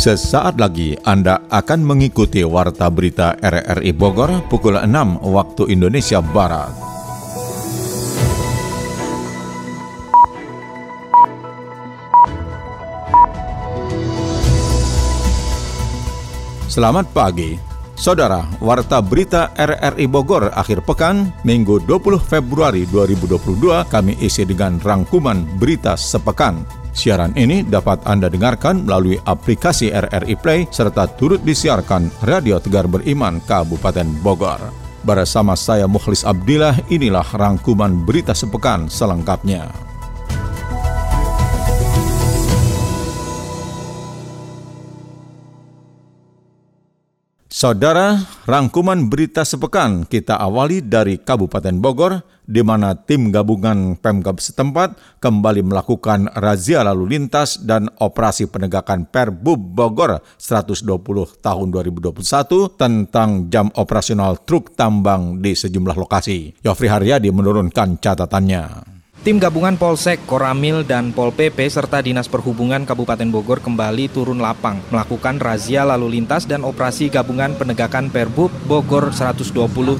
Sesaat lagi Anda akan mengikuti Warta Berita RRI Bogor pukul 6 waktu Indonesia Barat. Selamat pagi, Saudara, Warta Berita RRI Bogor akhir pekan, Minggu 20 Februari 2022, kami isi dengan rangkuman berita sepekan. Siaran ini dapat Anda dengarkan melalui aplikasi RRI Play serta turut disiarkan Radio Tegar Beriman Kabupaten Bogor. Bersama saya Mukhlis Abdillah, inilah rangkuman berita sepekan selengkapnya. Saudara, rangkuman berita sepekan kita awali dari Kabupaten Bogor, di mana tim gabungan Pemkab setempat kembali melakukan razia lalu lintas dan operasi penegakan Perbub Bogor 120 tahun 2021 tentang jam operasional truk tambang di sejumlah lokasi. Yofri Haryadi menurunkan catatannya. Tim gabungan Polsek, Koramil, dan Pol PP serta Dinas Perhubungan Kabupaten Bogor kembali turun lapang melakukan razia lalu lintas dan operasi gabungan penegakan Perbub Bogor 120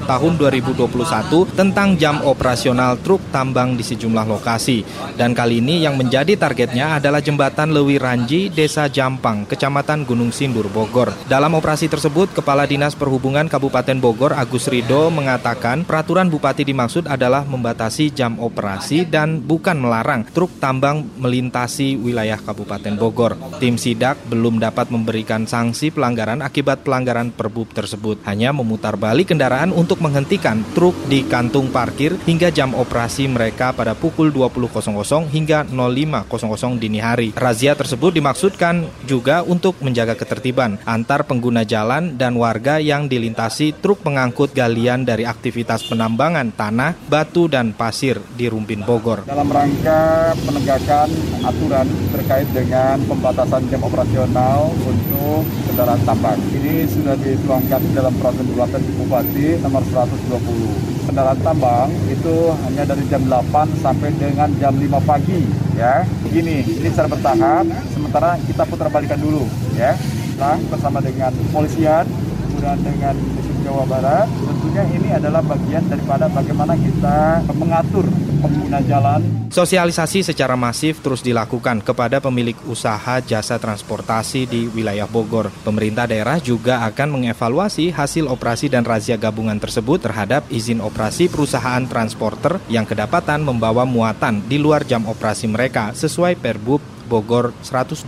tahun 2021 tentang jam operasional truk tambang di sejumlah lokasi. Dan kali ini yang menjadi targetnya adalah jembatan Lewi Ranji, Desa Jampang, Kecamatan Gunung Sindur, Bogor. Dalam operasi tersebut, Kepala Dinas Perhubungan Kabupaten Bogor Agus Rido mengatakan peraturan Bupati dimaksud adalah membatasi jam operasi dan bukan melarang truk tambang melintasi wilayah Kabupaten Bogor. Tim sidak belum dapat memberikan sanksi pelanggaran akibat pelanggaran perbub tersebut. Hanya memutar balik kendaraan untuk menghentikan truk di kantung parkir hingga jam operasi mereka pada pukul 20.00 hingga 05.00 dini hari. Razia tersebut dimaksudkan juga untuk menjaga ketertiban antar pengguna jalan dan warga yang dilintasi truk pengangkut galian dari aktivitas penambangan tanah, batu, dan pasir di Rumpin Bogor. Bogor. Dalam rangka penegakan aturan terkait dengan pembatasan jam operasional untuk kendaraan tambang. Ini sudah dituangkan dalam peraturan Bupati nomor 120. Kendaraan tambang itu hanya dari jam 8 sampai dengan jam 5 pagi ya. Begini, ini secara bertahap sementara kita putar balikan dulu ya. Nah, bersama dengan polisian kemudian dengan Jawa Barat tentunya ini adalah bagian daripada bagaimana kita mengatur pengguna jalan. Sosialisasi secara masif terus dilakukan kepada pemilik usaha jasa transportasi di wilayah Bogor. Pemerintah daerah juga akan mengevaluasi hasil operasi dan razia gabungan tersebut terhadap izin operasi perusahaan transporter yang kedapatan membawa muatan di luar jam operasi mereka sesuai Perbub Bogor 120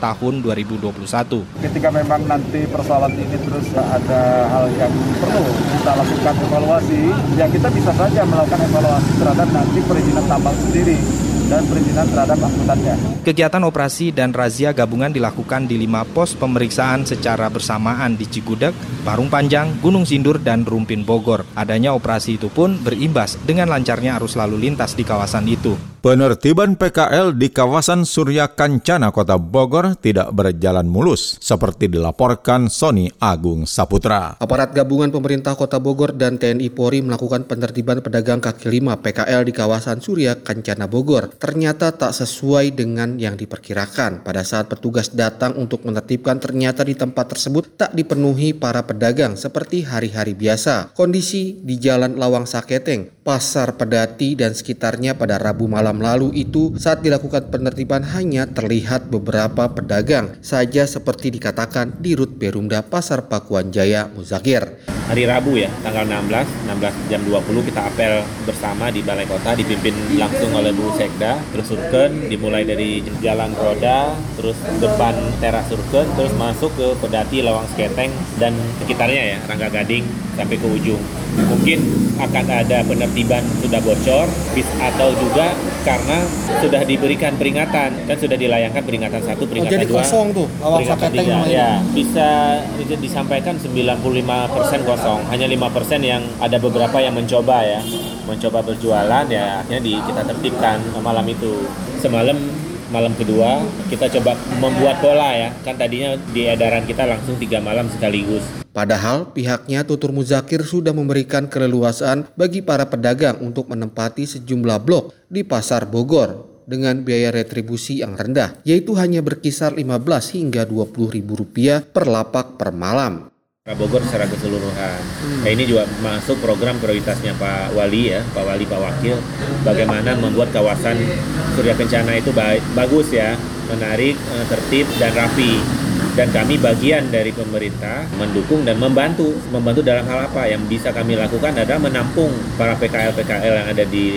tahun 2021. Ketika memang nanti persoalan ini terus ada hal yang perlu kita lakukan evaluasi, ya kita bisa saja melakukan evaluasi terhadap nanti perizinan tambang sendiri dan perizinan terhadap angkutannya. Kegiatan operasi dan razia gabungan dilakukan di lima pos pemeriksaan secara bersamaan di Cigudeg, Parung Panjang, Gunung Sindur, dan Rumpin Bogor. Adanya operasi itu pun berimbas dengan lancarnya arus lalu lintas di kawasan itu. Penertiban PKL di kawasan Surya Kancana Kota Bogor tidak berjalan mulus seperti dilaporkan Sony Agung Saputra. Aparat gabungan pemerintah Kota Bogor dan TNI Polri melakukan penertiban pedagang kaki lima PKL di kawasan Surya Kancana Bogor. Ternyata tak sesuai dengan yang diperkirakan. Pada saat petugas datang untuk menertibkan ternyata di tempat tersebut tak dipenuhi para pedagang seperti hari-hari biasa. Kondisi di Jalan Lawang Saketeng, Pasar Pedati dan sekitarnya pada Rabu malam lalu itu saat dilakukan penertiban hanya terlihat beberapa pedagang saja seperti dikatakan di Rut Berumda Pasar Pakuan Jaya Muzakir. Hari Rabu ya, tanggal 16, 16 jam 20 kita apel bersama di Balai Kota dipimpin langsung oleh Bu Sekda, terus Surken dimulai dari Jalan Roda, terus depan teras Surken, terus masuk ke Pedati, Lawang Sketeng dan sekitarnya ya, Rangga Gading sampai ke ujung. Mungkin akan ada penertiban sudah bocor atau juga karena sudah diberikan peringatan kan sudah dilayangkan peringatan satu oh, peringatan oh, jadi dua kosong tuh peringatan tiga. ya bisa disampaikan 95% kosong. Hanya lima persen yang ada beberapa yang mencoba ya mencoba berjualan ya akhirnya di, kita tertibkan malam itu. Semalam malam kedua kita coba membuat pola ya kan tadinya di edaran kita langsung tiga malam sekaligus Padahal pihaknya Tutur Muzakir sudah memberikan keleluasaan bagi para pedagang untuk menempati sejumlah blok di Pasar Bogor. dengan biaya retribusi yang rendah, yaitu hanya berkisar 15 hingga 20 ribu rupiah per lapak per malam. Bogor secara keseluruhan. Hmm. Nah, ini juga masuk program prioritasnya Pak Wali ya, Pak Wali, Pak Wakil, bagaimana membuat kawasan Surya Kencana itu baik, bagus ya, menarik, eh, tertib dan rapi dan kami bagian dari pemerintah mendukung dan membantu membantu dalam hal apa? Yang bisa kami lakukan adalah menampung para PKL PKL yang ada di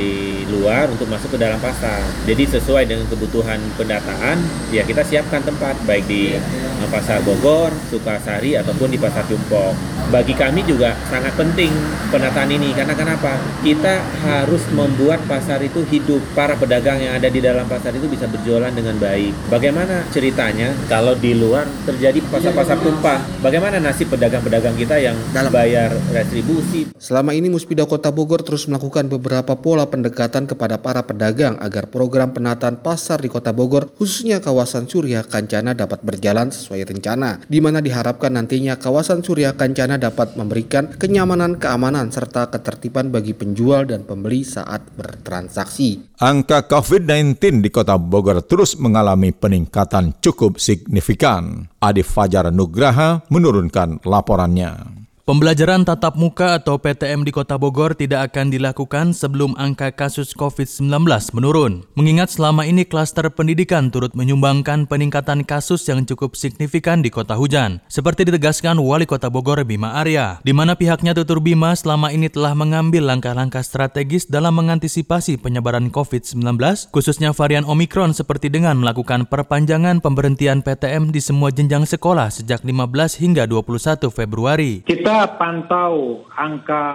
luar untuk masuk ke dalam pasar. Jadi sesuai dengan kebutuhan pendataan ya kita siapkan tempat baik di pasar Bogor Sukasari ataupun di pasar Jumpok bagi kami juga sangat penting penataan ini. Karena kenapa? Kita harus membuat pasar itu hidup. Para pedagang yang ada di dalam pasar itu bisa berjualan dengan baik. Bagaimana ceritanya? Kalau di luar terjadi pasar-pasar tumpah. Bagaimana nasib pedagang-pedagang kita yang Dalam. bayar retribusi? Selama ini Muspida Kota Bogor terus melakukan beberapa pola pendekatan kepada para pedagang agar program penataan pasar di Kota Bogor, khususnya kawasan Surya Kancana dapat berjalan sesuai rencana, di mana diharapkan nantinya kawasan Surya Kancana dapat memberikan kenyamanan, keamanan, serta ketertiban bagi penjual dan pembeli saat bertransaksi. Angka COVID-19 di Kota Bogor terus mengalami peningkatan cukup signifikan. Adi Fajar Nugraha menurunkan laporannya. Pembelajaran tatap muka atau PTM di Kota Bogor tidak akan dilakukan sebelum angka kasus COVID-19 menurun. Mengingat selama ini klaster pendidikan turut menyumbangkan peningkatan kasus yang cukup signifikan di Kota Hujan. Seperti ditegaskan Wali Kota Bogor Bima Arya, di mana pihaknya tutur Bima selama ini telah mengambil langkah-langkah strategis dalam mengantisipasi penyebaran COVID-19, khususnya varian Omikron seperti dengan melakukan perpanjangan pemberhentian PTM di semua jenjang sekolah sejak 15 hingga 21 Februari. Kita pantau angka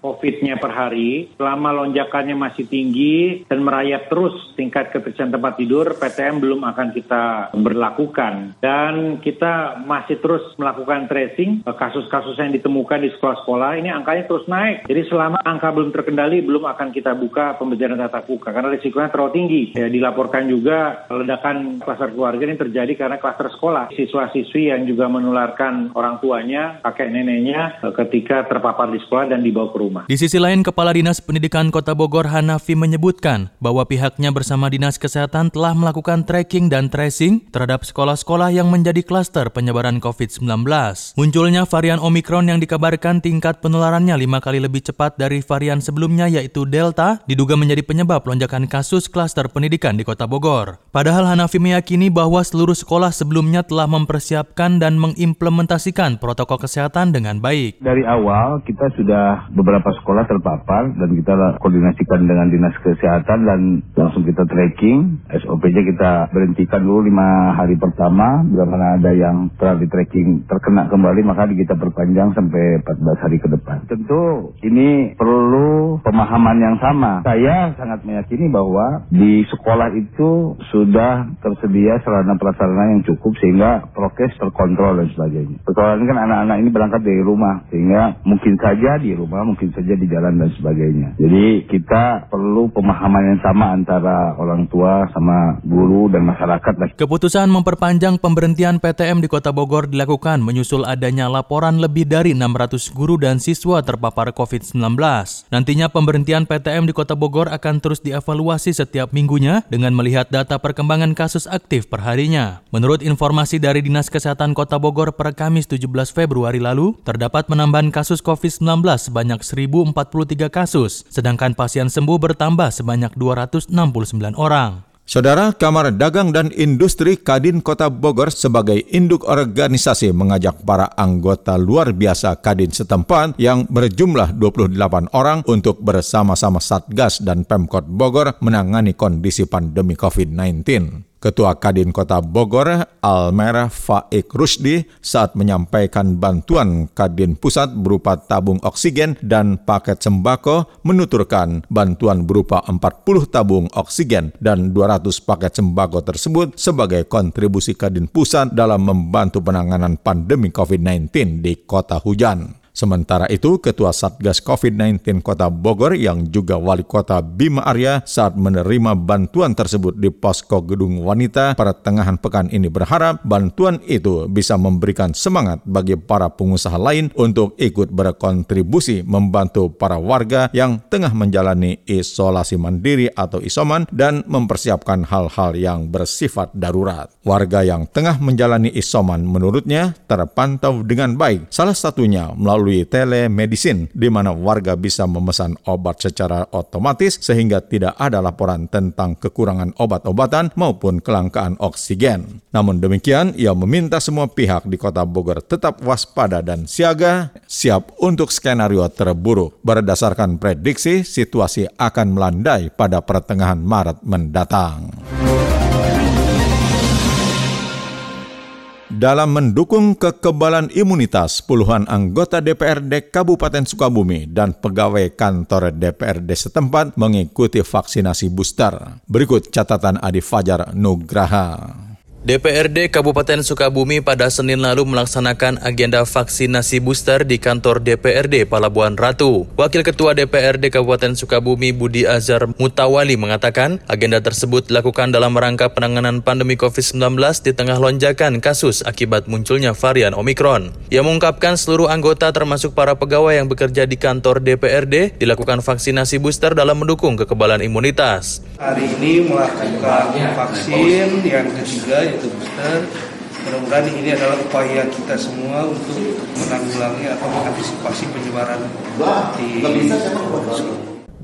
COVID-nya per hari, selama lonjakannya masih tinggi dan merayap terus tingkat keterisian tempat tidur, PTM belum akan kita berlakukan. Dan kita masih terus melakukan tracing, kasus-kasus yang ditemukan di sekolah-sekolah, ini angkanya terus naik. Jadi selama angka belum terkendali, belum akan kita buka pembelajaran tatap muka, karena risikonya terlalu tinggi. Ya, dilaporkan juga ledakan kluster keluarga ini terjadi karena kluster sekolah. Siswa-siswi yang juga menularkan orang tuanya, kakek neneknya, ketika terpapar di sekolah dan dibawa ke rumah. Di sisi lain, Kepala Dinas Pendidikan Kota Bogor Hanafi menyebutkan bahwa pihaknya bersama Dinas Kesehatan telah melakukan tracking dan tracing terhadap sekolah-sekolah yang menjadi klaster penyebaran COVID-19. Munculnya varian Omikron yang dikabarkan tingkat penularannya lima kali lebih cepat dari varian sebelumnya yaitu Delta diduga menjadi penyebab lonjakan kasus klaster pendidikan di Kota Bogor. Padahal Hanafi meyakini bahwa seluruh sekolah sebelumnya telah mempersiapkan dan mengimplementasikan protokol kesehatan dengan baik baik. Dari awal kita sudah beberapa sekolah terpapar dan kita koordinasikan dengan dinas kesehatan dan langsung kita tracking. SOP-nya kita berhentikan dulu lima hari pertama. Bila mana ada yang telah di tracking terkena kembali maka kita perpanjang sampai 14 hari ke depan. Tentu ini perlu pemahaman yang sama. Saya sangat meyakini bahwa di sekolah itu sudah tersedia sarana prasarana yang cukup sehingga prokes terkontrol dan sebagainya. Persoalan kan anak-anak ini berangkat dari rumah rumah sehingga mungkin saja di rumah mungkin saja di jalan dan sebagainya. Jadi kita perlu pemahaman yang sama antara orang tua sama guru dan masyarakat. Keputusan memperpanjang pemberhentian PTM di Kota Bogor dilakukan menyusul adanya laporan lebih dari 600 guru dan siswa terpapar COVID-19 nantinya pemberhentian PTM di Kota Bogor akan terus dievaluasi setiap minggunya dengan melihat data perkembangan kasus aktif perharinya. Menurut informasi dari Dinas Kesehatan Kota Bogor per Kamis 17 Februari lalu terdapat terdapat penambahan kasus COVID-19 sebanyak 1.043 kasus, sedangkan pasien sembuh bertambah sebanyak 269 orang. Saudara Kamar Dagang dan Industri Kadin Kota Bogor sebagai induk organisasi mengajak para anggota luar biasa Kadin setempat yang berjumlah 28 orang untuk bersama-sama Satgas dan Pemkot Bogor menangani kondisi pandemi COVID-19. Ketua Kadin Kota Bogor, Almerah Faik Rusdi, saat menyampaikan bantuan Kadin Pusat berupa tabung oksigen dan paket sembako, menuturkan bantuan berupa 40 tabung oksigen dan 200 paket sembako tersebut sebagai kontribusi Kadin Pusat dalam membantu penanganan pandemi COVID-19 di Kota Hujan. Sementara itu, Ketua Satgas COVID-19 Kota Bogor yang juga Wali Kota Bima Arya saat menerima bantuan tersebut di posko Gedung Wanita pertengahan pekan ini berharap bantuan itu bisa memberikan semangat bagi para pengusaha lain untuk ikut berkontribusi membantu para warga yang tengah menjalani isolasi mandiri atau isoman dan mempersiapkan hal-hal yang bersifat darurat. Warga yang tengah menjalani isoman menurutnya terpantau dengan baik, salah satunya melalui melalui telemedicine, di mana warga bisa memesan obat secara otomatis sehingga tidak ada laporan tentang kekurangan obat-obatan maupun kelangkaan oksigen. Namun demikian, ia meminta semua pihak di kota Bogor tetap waspada dan siaga, siap untuk skenario terburuk. Berdasarkan prediksi, situasi akan melandai pada pertengahan Maret mendatang. Dalam mendukung kekebalan imunitas, puluhan anggota DPRD Kabupaten Sukabumi dan pegawai kantor DPRD setempat mengikuti vaksinasi booster. Berikut catatan Adi Fajar Nugraha. DPRD Kabupaten Sukabumi pada Senin lalu melaksanakan agenda vaksinasi booster di kantor DPRD Palabuhan Ratu. Wakil Ketua DPRD Kabupaten Sukabumi Budi Azhar Mutawali mengatakan agenda tersebut dilakukan dalam rangka penanganan pandemi COVID-19 di tengah lonjakan kasus akibat munculnya varian Omikron. Ia mengungkapkan seluruh anggota termasuk para pegawai yang bekerja di kantor DPRD dilakukan vaksinasi booster dalam mendukung kekebalan imunitas. Hari ini melakukan vaksin yang ketiga yaitu booster. Mudah-mudahan ini adalah upaya kita semua untuk menanggulangi atau mengantisipasi penyebaran di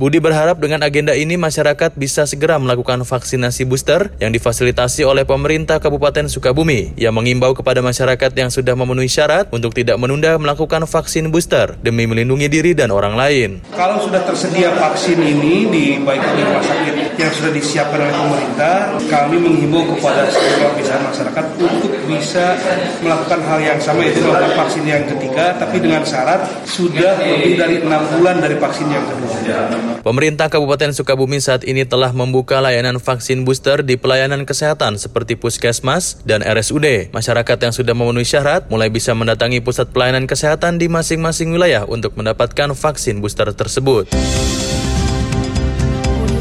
Budi berharap dengan agenda ini masyarakat bisa segera melakukan vaksinasi booster yang difasilitasi oleh pemerintah Kabupaten Sukabumi. Ia mengimbau kepada masyarakat yang sudah memenuhi syarat untuk tidak menunda melakukan vaksin booster demi melindungi diri dan orang lain. Kalau sudah tersedia vaksin ini di baik di rumah sakit yang sudah disiapkan oleh pemerintah, kami menghimbau kepada seluruh lapisan masyarakat untuk bisa melakukan hal yang sama yaitu melakukan vaksin yang ketiga, tapi dengan syarat sudah lebih dari enam bulan dari vaksin yang kedua. Pemerintah Kabupaten Sukabumi saat ini telah membuka layanan vaksin booster di pelayanan kesehatan seperti puskesmas dan RSUD. Masyarakat yang sudah memenuhi syarat mulai bisa mendatangi pusat pelayanan kesehatan di masing-masing wilayah untuk mendapatkan vaksin booster tersebut.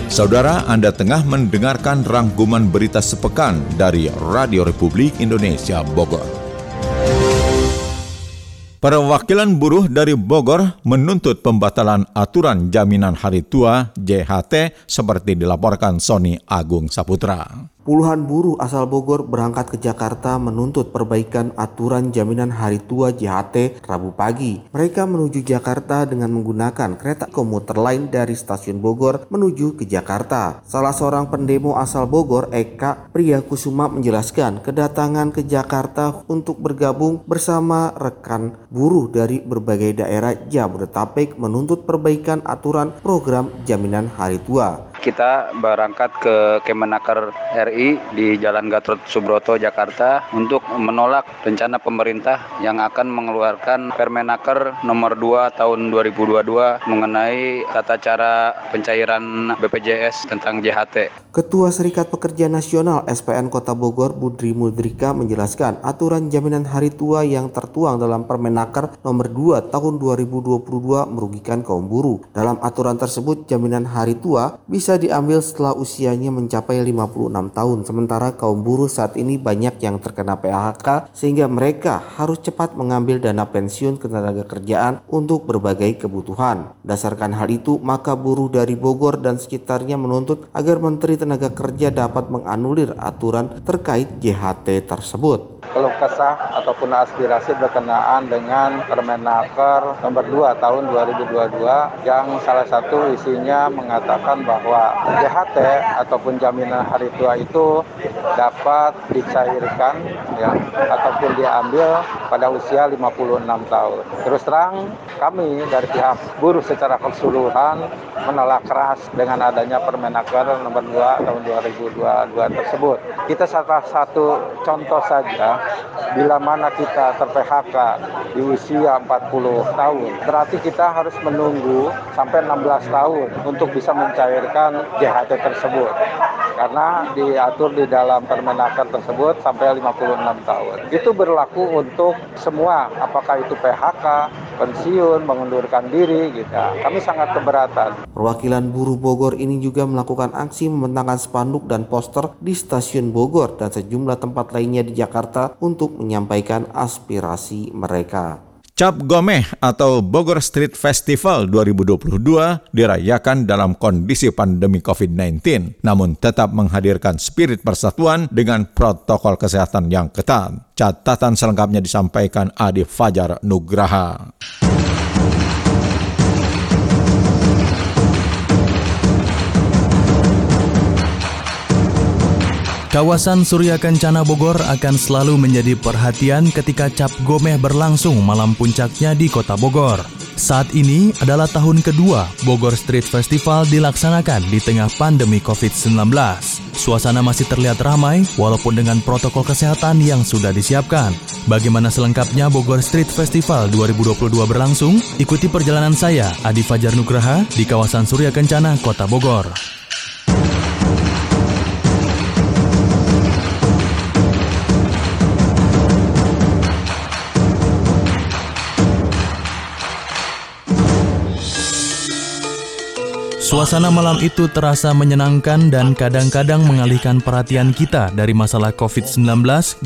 Saudara, Anda tengah mendengarkan rangkuman berita sepekan dari Radio Republik Indonesia Bogor. Perwakilan buruh dari Bogor menuntut pembatalan aturan jaminan hari tua JHT seperti dilaporkan Sony Agung Saputra. Puluhan buruh asal Bogor berangkat ke Jakarta menuntut perbaikan aturan jaminan hari tua JHT Rabu pagi. Mereka menuju Jakarta dengan menggunakan kereta komuter lain dari stasiun Bogor menuju ke Jakarta. Salah seorang pendemo asal Bogor, Eka Priyakusuma menjelaskan kedatangan ke Jakarta untuk bergabung bersama rekan buruh dari berbagai daerah Jabodetabek menuntut perbaikan aturan program jaminan hari tua kita berangkat ke Kemenaker RI di Jalan Gatot Subroto, Jakarta untuk menolak rencana pemerintah yang akan mengeluarkan Permenaker nomor 2 tahun 2022 mengenai tata cara pencairan BPJS tentang JHT. Ketua Serikat Pekerja Nasional SPN Kota Bogor Budri Mudrika menjelaskan aturan jaminan hari tua yang tertuang dalam Permenaker nomor 2 tahun 2022 merugikan kaum buruh. Dalam aturan tersebut jaminan hari tua bisa bisa diambil setelah usianya mencapai 56 tahun. Sementara kaum buruh saat ini banyak yang terkena PHK sehingga mereka harus cepat mengambil dana pensiun ketenaga kerjaan untuk berbagai kebutuhan. Dasarkan hal itu, maka buruh dari Bogor dan sekitarnya menuntut agar Menteri Tenaga Kerja dapat menganulir aturan terkait JHT tersebut keluh kesah ataupun aspirasi berkenaan dengan Permenaker nomor 2 tahun 2022 yang salah satu isinya mengatakan bahwa JHT ataupun jaminan hari tua itu dapat dicairkan ya ataupun diambil pada usia 56 tahun. Terus terang kami dari pihak buruh secara keseluruhan menolak keras dengan adanya Permenaker nomor 2 tahun 2022 tersebut. Kita salah satu contoh saja bila mana kita ter-PHK di usia 40 tahun, berarti kita harus menunggu sampai 16 tahun untuk bisa mencairkan JHT tersebut. Karena diatur di dalam Permenaker tersebut sampai 56 tahun. Itu berlaku untuk semua, apakah itu PHK, pensiun, mengundurkan diri gitu. Ya, kami sangat keberatan. Perwakilan buruh Bogor ini juga melakukan aksi membentangkan spanduk dan poster di stasiun Bogor dan sejumlah tempat lainnya di Jakarta untuk menyampaikan aspirasi mereka. Cap Gomeh atau Bogor Street Festival 2022 dirayakan dalam kondisi pandemi COVID-19, namun tetap menghadirkan spirit persatuan dengan protokol kesehatan yang ketat. Catatan selengkapnya disampaikan Adi Fajar Nugraha. Kawasan Surya Kencana Bogor akan selalu menjadi perhatian ketika cap gomeh berlangsung malam puncaknya di kota Bogor. Saat ini adalah tahun kedua Bogor Street Festival dilaksanakan di tengah pandemi COVID-19. Suasana masih terlihat ramai walaupun dengan protokol kesehatan yang sudah disiapkan. Bagaimana selengkapnya Bogor Street Festival 2022 berlangsung? Ikuti perjalanan saya, Adi Fajar Nugraha, di kawasan Surya Kencana, Kota Bogor. Suasana malam itu terasa menyenangkan dan kadang-kadang mengalihkan perhatian kita dari masalah COVID-19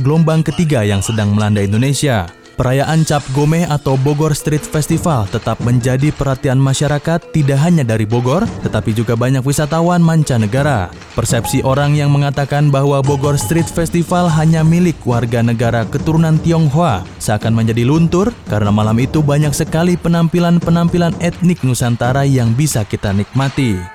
gelombang ketiga yang sedang melanda Indonesia. Perayaan Cap Gomeh atau Bogor Street Festival tetap menjadi perhatian masyarakat tidak hanya dari Bogor, tetapi juga banyak wisatawan mancanegara. Persepsi orang yang mengatakan bahwa Bogor Street Festival hanya milik warga negara keturunan Tionghoa seakan menjadi luntur karena malam itu banyak sekali penampilan-penampilan etnik Nusantara yang bisa kita nikmati.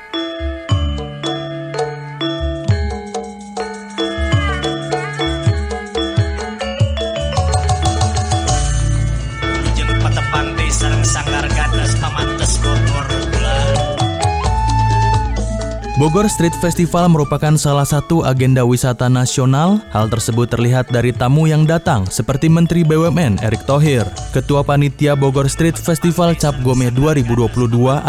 Bogor Street Festival merupakan salah satu agenda wisata nasional. Hal tersebut terlihat dari tamu yang datang, seperti Menteri BUMN Erick Thohir. Ketua Panitia Bogor Street Festival Cap Gomeh 2022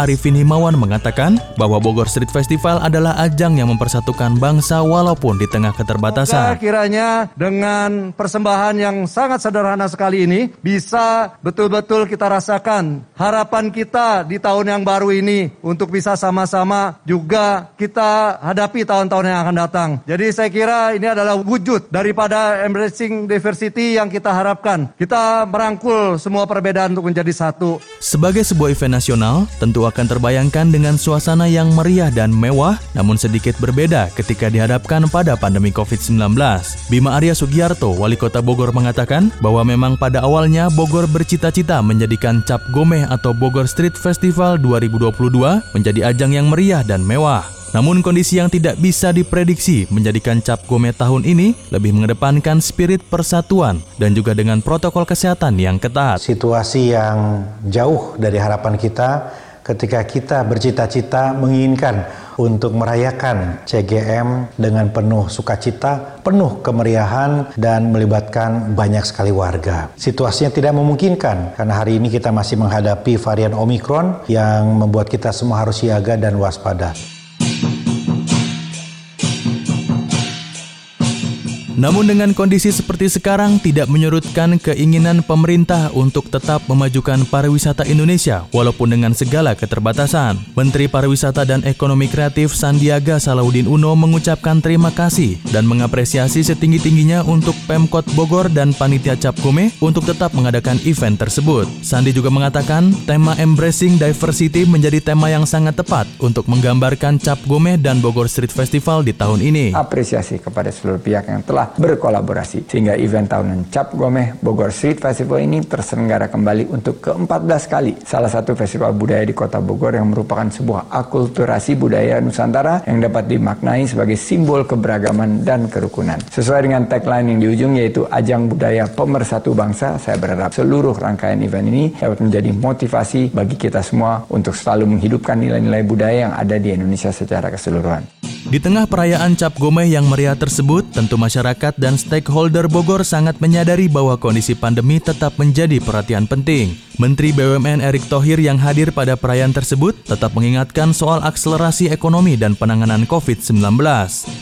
Arifin Himawan mengatakan bahwa Bogor Street Festival adalah ajang yang mempersatukan bangsa walaupun di tengah keterbatasan. Semoga kiranya dengan persembahan yang sangat sederhana sekali ini bisa betul-betul kita rasakan harapan kita di tahun yang baru ini untuk bisa sama-sama juga kita hadapi tahun-tahun yang akan datang. Jadi saya kira ini adalah wujud daripada embracing diversity yang kita harapkan. Kita merangkul semua perbedaan untuk menjadi satu. Sebagai sebuah event nasional, tentu akan terbayangkan dengan suasana yang meriah dan mewah, namun sedikit berbeda ketika dihadapkan pada pandemi COVID-19. Bima Arya Sugiarto, Wali Kota Bogor mengatakan bahwa memang pada awalnya Bogor bercita-cita menjadikan Cap Gomeh atau Bogor Street Festival 2022 menjadi ajang yang meriah dan mewah. Namun kondisi yang tidak bisa diprediksi menjadikan Cap Gome tahun ini lebih mengedepankan spirit persatuan dan juga dengan protokol kesehatan yang ketat. Situasi yang jauh dari harapan kita ketika kita bercita-cita menginginkan untuk merayakan CGM dengan penuh sukacita, penuh kemeriahan, dan melibatkan banyak sekali warga. Situasinya tidak memungkinkan karena hari ini kita masih menghadapi varian Omikron yang membuat kita semua harus siaga dan waspada. Namun dengan kondisi seperti sekarang tidak menyurutkan keinginan pemerintah untuk tetap memajukan pariwisata Indonesia walaupun dengan segala keterbatasan. Menteri Pariwisata dan Ekonomi Kreatif Sandiaga Salahuddin Uno mengucapkan terima kasih dan mengapresiasi setinggi-tingginya untuk Pemkot Bogor dan Panitia Cap Gome untuk tetap mengadakan event tersebut. Sandi juga mengatakan tema Embracing Diversity menjadi tema yang sangat tepat untuk menggambarkan Cap Gome dan Bogor Street Festival di tahun ini. Apresiasi kepada seluruh pihak yang telah berkolaborasi sehingga event tahunan Cap Gomeh Bogor Street Festival ini terselenggara kembali untuk ke-14 kali. Salah satu festival budaya di Kota Bogor yang merupakan sebuah akulturasi budaya Nusantara yang dapat dimaknai sebagai simbol keberagaman dan kerukunan. Sesuai dengan tagline yang di ujung yaitu ajang budaya pemersatu bangsa, saya berharap seluruh rangkaian event ini dapat menjadi motivasi bagi kita semua untuk selalu menghidupkan nilai-nilai budaya yang ada di Indonesia secara keseluruhan. Di tengah perayaan Cap Gomeh yang meriah tersebut, tentu masyarakat dan stakeholder Bogor sangat menyadari bahwa kondisi pandemi tetap menjadi perhatian penting. Menteri BUMN Erick Thohir yang hadir pada perayaan tersebut tetap mengingatkan soal akselerasi ekonomi dan penanganan COVID-19.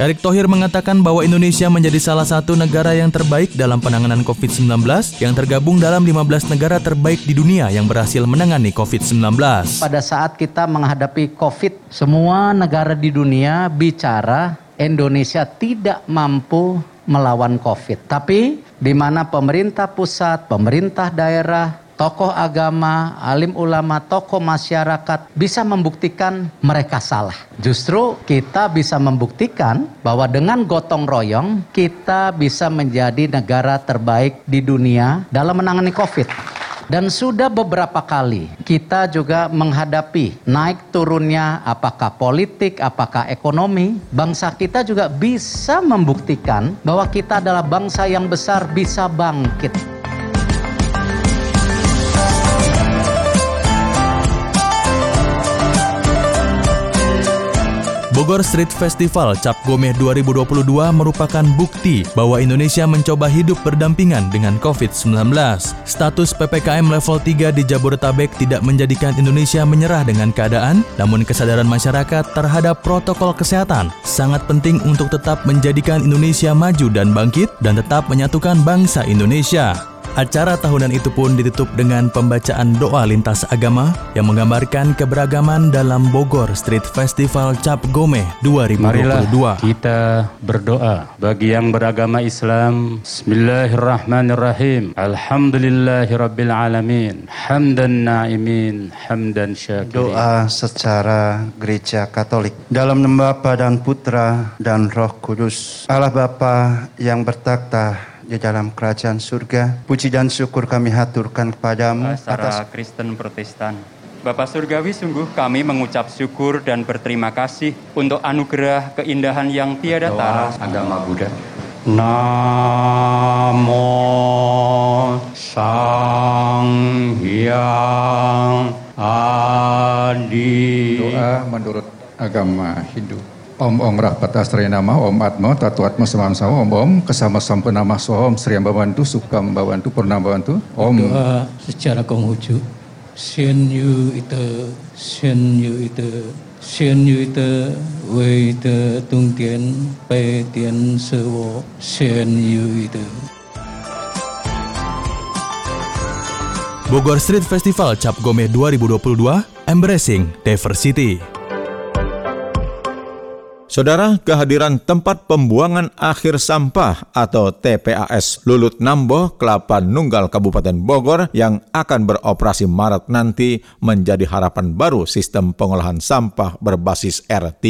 Erick Thohir mengatakan bahwa Indonesia menjadi salah satu negara yang terbaik dalam penanganan COVID-19 yang tergabung dalam 15 negara terbaik di dunia yang berhasil menangani COVID-19. Pada saat kita menghadapi COVID, semua negara di dunia bicara Indonesia tidak mampu melawan COVID. Tapi di mana pemerintah pusat, pemerintah daerah, tokoh agama, alim ulama, tokoh masyarakat bisa membuktikan mereka salah. Justru kita bisa membuktikan bahwa dengan gotong royong kita bisa menjadi negara terbaik di dunia dalam menangani COVID. Dan sudah beberapa kali kita juga menghadapi naik turunnya apakah politik, apakah ekonomi. Bangsa kita juga bisa membuktikan bahwa kita adalah bangsa yang besar bisa bangkit. Bogor Street Festival Cap Gomeh 2022 merupakan bukti bahwa Indonesia mencoba hidup berdampingan dengan COVID-19. Status PPKM level 3 di Jabodetabek tidak menjadikan Indonesia menyerah dengan keadaan, namun kesadaran masyarakat terhadap protokol kesehatan sangat penting untuk tetap menjadikan Indonesia maju dan bangkit dan tetap menyatukan bangsa Indonesia. Acara tahunan itu pun ditutup dengan pembacaan doa lintas agama yang menggambarkan keberagaman dalam Bogor Street Festival Cap Gomeh 2022. Marilah kita berdoa bagi yang beragama Islam. Bismillahirrahmanirrahim. Alhamdulillahirabbil alamin. Hamdan naimin, hamdan syakirin. Doa secara gereja Katolik dalam nama Bapa dan Putra dan Roh Kudus. Allah Bapa yang bertakhta di dalam kerajaan surga. Puji dan syukur kami haturkan kepadamu atas Kristen Protestan. Bapak Surgawi sungguh kami mengucap syukur dan berterima kasih untuk anugerah keindahan yang tiada tara agama Buddha. Namo Sang Hyang Adi. Doa menurut agama Hindu. Om Om Rahpat Astri Nama Om Atmo Tatu Atmo Semam Sama Om Om Kesama Sampunama Sohom Sri Membantu Suka Membantu Purna Membantu Om. Doa secara Konghucu. Sien Yu Ite Sien Yu Ite Sien Yu Ite Wei Ite Tung Tien Pai Tien Se Wo Sien Yu Ite. Bogor Street Festival Cap Gomeh 2022 Embracing Diversity Saudara, kehadiran tempat pembuangan akhir sampah atau TPAS Lulut Nambo, Kelapa Nunggal Kabupaten Bogor yang akan beroperasi Maret nanti menjadi harapan baru sistem pengolahan sampah berbasis R3.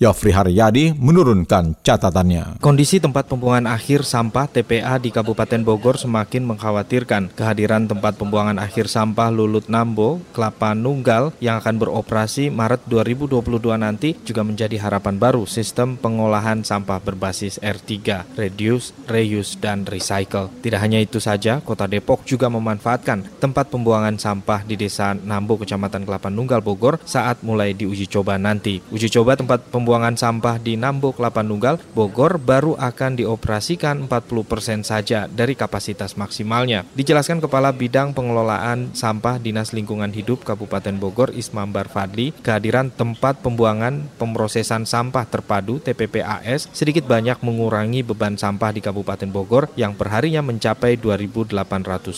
Yofri Haryadi menurunkan catatannya. Kondisi tempat pembuangan akhir sampah TPA di Kabupaten Bogor semakin mengkhawatirkan. Kehadiran tempat pembuangan akhir sampah Lulut Nambo, Kelapa Nunggal yang akan beroperasi Maret 2022 nanti juga menjadi harapan baru baru sistem pengolahan sampah berbasis R3, reduce, reuse, dan recycle. Tidak hanya itu saja, Kota Depok juga memanfaatkan tempat pembuangan sampah di Desa Nambo, Kecamatan Kelapa Nunggal, Bogor saat mulai diuji coba nanti. Uji coba tempat pembuangan sampah di Nambo, Kelapa Nunggal, Bogor baru akan dioperasikan 40% saja dari kapasitas maksimalnya. Dijelaskan Kepala Bidang Pengelolaan Sampah Dinas Lingkungan Hidup Kabupaten Bogor, Ismambar Fadli, kehadiran tempat pembuangan pemrosesan sampah Sampah Terpadu TPPAS sedikit banyak mengurangi beban sampah di Kabupaten Bogor yang perharinya mencapai 2.800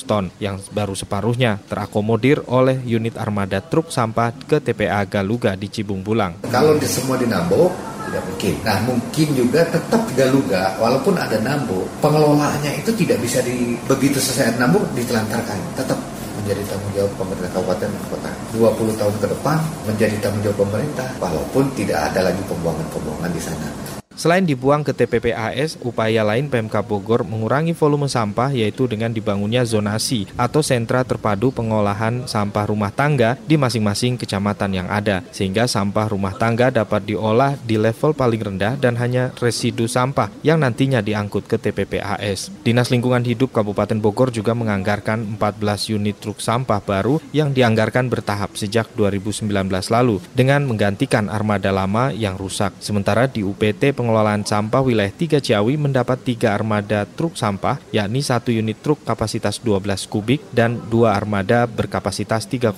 ton, yang baru separuhnya terakomodir oleh unit armada truk sampah ke TPA Galuga di Cibung Bulang. Kalau di semua di Nambo, tidak mungkin. Nah mungkin juga tetap Galuga, walaupun ada Nambo, pengelolaannya itu tidak bisa di begitu selesai Nambo ditelantarkan, tetap menjadi tanggung jawab pemerintah kabupaten dan kota. 20 tahun ke depan menjadi tanggung jawab pemerintah, walaupun tidak ada lagi pembuangan-pembuangan di sana. Selain dibuang ke TPPAS, upaya lain Pemkap Bogor mengurangi volume sampah yaitu dengan dibangunnya zonasi atau sentra terpadu pengolahan sampah rumah tangga di masing-masing kecamatan yang ada, sehingga sampah rumah tangga dapat diolah di level paling rendah dan hanya residu sampah yang nantinya diangkut ke TPPAS. Dinas Lingkungan Hidup Kabupaten Bogor juga menganggarkan 14 unit truk sampah baru yang dianggarkan bertahap sejak 2019 lalu dengan menggantikan armada lama yang rusak. Sementara di UPT Pengelolaan Sampah Wilayah 3 Ciawi mendapat tiga armada truk sampah, yakni satu unit truk kapasitas 12 kubik dan dua armada berkapasitas 3,5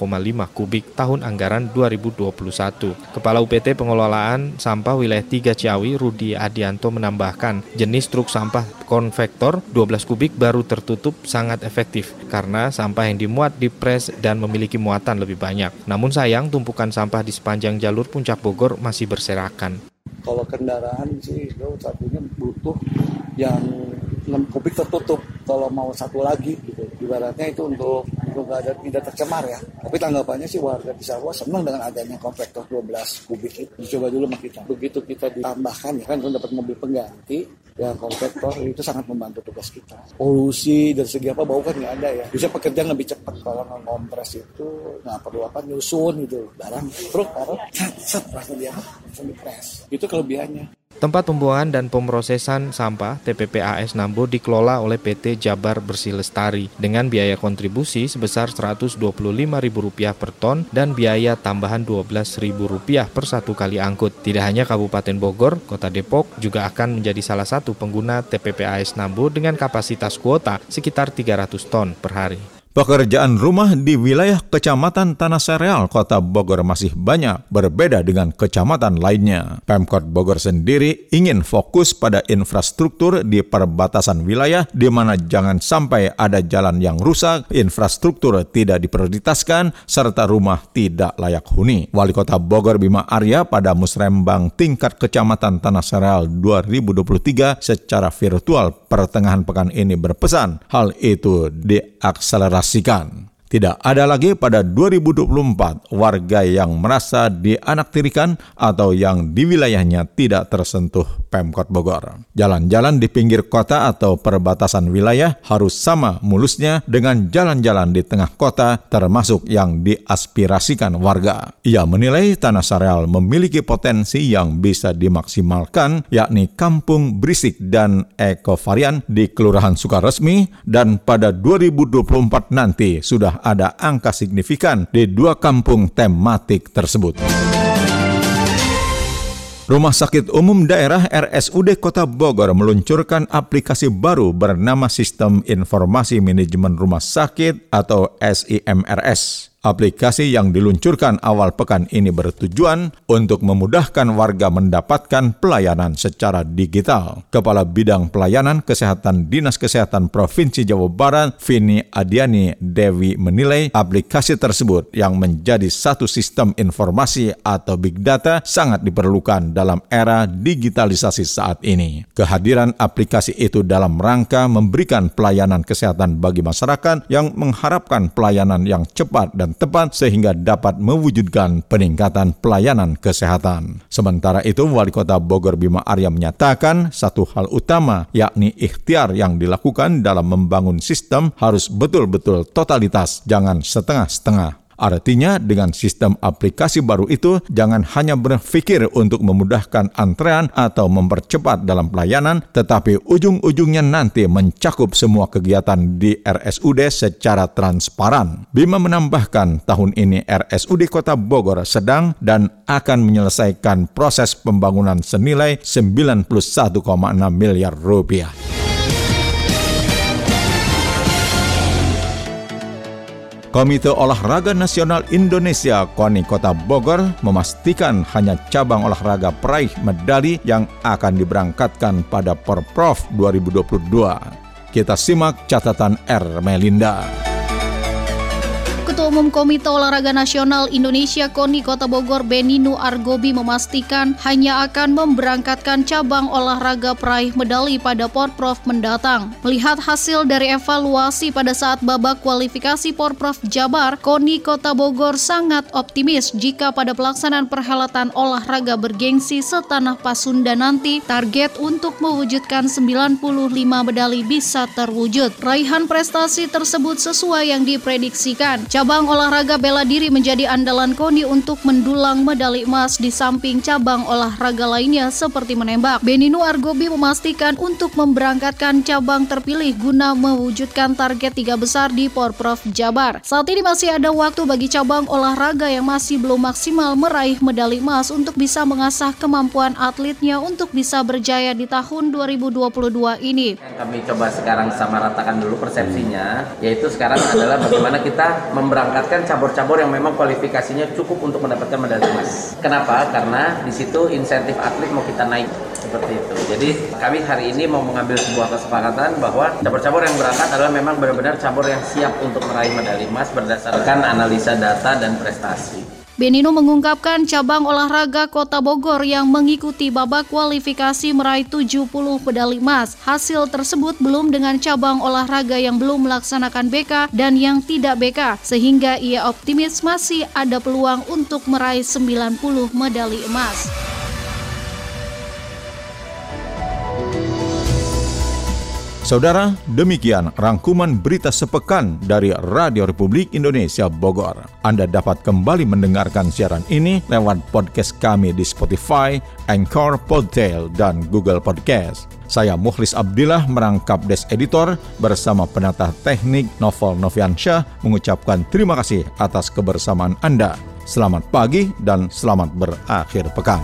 kubik tahun anggaran 2021. Kepala UPT Pengelolaan Sampah Wilayah 3 Ciawi, Rudi Adianto menambahkan, jenis truk sampah konvektor 12 kubik baru tertutup sangat efektif karena sampah yang dimuat dipres dan memiliki muatan lebih banyak. Namun sayang tumpukan sampah di sepanjang jalur Puncak Bogor masih berserakan. Kalau kendaraan sih itu satunya butuh yang 6 kubik tertutup. Kalau mau satu lagi gitu. Ibaratnya itu untuk untuk ada tidak tercemar ya. Tapi tanggapannya sih warga di Sawah senang dengan adanya konvektor 12 kubik itu. Dicoba dulu sama kita. Begitu kita ditambahkan ya kan untuk dapat mobil pengganti ya konvektor itu sangat membantu tugas kita. Polusi dari segi apa bau kan nggak ada ya. Bisa pekerjaan lebih cepat kalau ngompres itu nggak perlu apa nyusun gitu barang truk taruh set langsung dia langsung dipres. Itu kelebihannya. Tempat pembuangan dan pemrosesan sampah TPPAS Nambo dikelola oleh PT Jabar Bersih Lestari dengan biaya kontribusi sebesar Rp125.000 per ton dan biaya tambahan Rp12.000 per satu kali angkut. Tidak hanya Kabupaten Bogor, Kota Depok juga akan menjadi salah satu pengguna TPPAS Nambo dengan kapasitas kuota sekitar 300 ton per hari. Pekerjaan rumah di wilayah Kecamatan Tanah Sereal, Kota Bogor masih banyak, berbeda dengan kecamatan lainnya. Pemkot Bogor sendiri ingin fokus pada infrastruktur di perbatasan wilayah di mana jangan sampai ada jalan yang rusak, infrastruktur tidak diprioritaskan, serta rumah tidak layak huni. Wali Kota Bogor Bima Arya pada musrembang tingkat Kecamatan Tanah Sereal 2023 secara virtual pertengahan pekan ini berpesan hal itu diakselerasi dioperasikan. Tidak ada lagi pada 2024 warga yang merasa dianaktirikan atau yang di wilayahnya tidak tersentuh Pemkot Bogor. Jalan-jalan di pinggir kota atau perbatasan wilayah harus sama mulusnya dengan jalan-jalan di tengah kota termasuk yang diaspirasikan warga. Ia menilai Tanah Sareal memiliki potensi yang bisa dimaksimalkan yakni kampung berisik dan ekovarian di Kelurahan Sukaresmi dan pada 2024 nanti sudah ada angka signifikan di dua kampung tematik tersebut. Rumah Sakit Umum Daerah RSUD Kota Bogor meluncurkan aplikasi baru bernama Sistem Informasi Manajemen Rumah Sakit atau SIMRS. Aplikasi yang diluncurkan awal pekan ini bertujuan untuk memudahkan warga mendapatkan pelayanan secara digital. Kepala Bidang Pelayanan Kesehatan Dinas Kesehatan Provinsi Jawa Barat, Vini Adiani Dewi menilai aplikasi tersebut yang menjadi satu sistem informasi atau big data sangat diperlukan dalam era digitalisasi saat ini. Kehadiran aplikasi itu dalam rangka memberikan pelayanan kesehatan bagi masyarakat yang mengharapkan pelayanan yang cepat dan tepat sehingga dapat mewujudkan peningkatan pelayanan kesehatan. Sementara itu, Wali Kota Bogor Bima Arya menyatakan satu hal utama yakni ikhtiar yang dilakukan dalam membangun sistem harus betul-betul totalitas, jangan setengah-setengah. Artinya dengan sistem aplikasi baru itu jangan hanya berpikir untuk memudahkan antrean atau mempercepat dalam pelayanan, tetapi ujung-ujungnya nanti mencakup semua kegiatan di RSUD secara transparan. Bima menambahkan tahun ini RSUD Kota Bogor sedang dan akan menyelesaikan proses pembangunan senilai 91,6 miliar rupiah. Komite Olahraga Nasional Indonesia KONI Kota Bogor memastikan hanya cabang olahraga peraih medali yang akan diberangkatkan pada Porprov 2022. Kita simak catatan R. Melinda. Umum Komite Olahraga Nasional Indonesia KONI Kota Bogor Beninu Argobi memastikan hanya akan memberangkatkan cabang olahraga peraih medali pada Porprov mendatang. Melihat hasil dari evaluasi pada saat babak kualifikasi Porprov Jabar, KONI Kota Bogor sangat optimis jika pada pelaksanaan perhelatan olahraga bergengsi setanah Pasunda nanti target untuk mewujudkan 95 medali bisa terwujud. Raihan prestasi tersebut sesuai yang diprediksikan. Cabang Cabang olahraga bela diri menjadi andalan KONI untuk mendulang medali emas di samping cabang olahraga lainnya seperti menembak. Beninu Argobi memastikan untuk memberangkatkan cabang terpilih guna mewujudkan target tiga besar di Porprov Jabar. Saat ini masih ada waktu bagi cabang olahraga yang masih belum maksimal meraih medali emas untuk bisa mengasah kemampuan atletnya untuk bisa berjaya di tahun 2022 ini. Kami coba sekarang sama ratakan dulu persepsinya, yaitu sekarang adalah bagaimana kita memberangkatkan cabur-cabur yang memang kualifikasinya cukup untuk mendapatkan medali emas. Kenapa? Karena di situ insentif atlet mau kita naik seperti itu. Jadi kami hari ini mau mengambil sebuah kesepakatan bahwa cabur-cabur yang berangkat adalah memang benar-benar cabur yang siap untuk meraih medali emas berdasarkan analisa data dan prestasi. Benino mengungkapkan cabang olahraga Kota Bogor yang mengikuti babak kualifikasi meraih 70 medali emas. Hasil tersebut belum dengan cabang olahraga yang belum melaksanakan BK dan yang tidak BK, sehingga ia optimis masih ada peluang untuk meraih 90 medali emas. Saudara, demikian rangkuman berita sepekan dari Radio Republik Indonesia Bogor. Anda dapat kembali mendengarkan siaran ini lewat podcast kami di Spotify, Anchor, Podtail, dan Google Podcast. Saya Mukhlis Abdillah merangkap Des Editor bersama penata teknik Novel Noviansyah mengucapkan terima kasih atas kebersamaan Anda. Selamat pagi dan selamat berakhir pekan.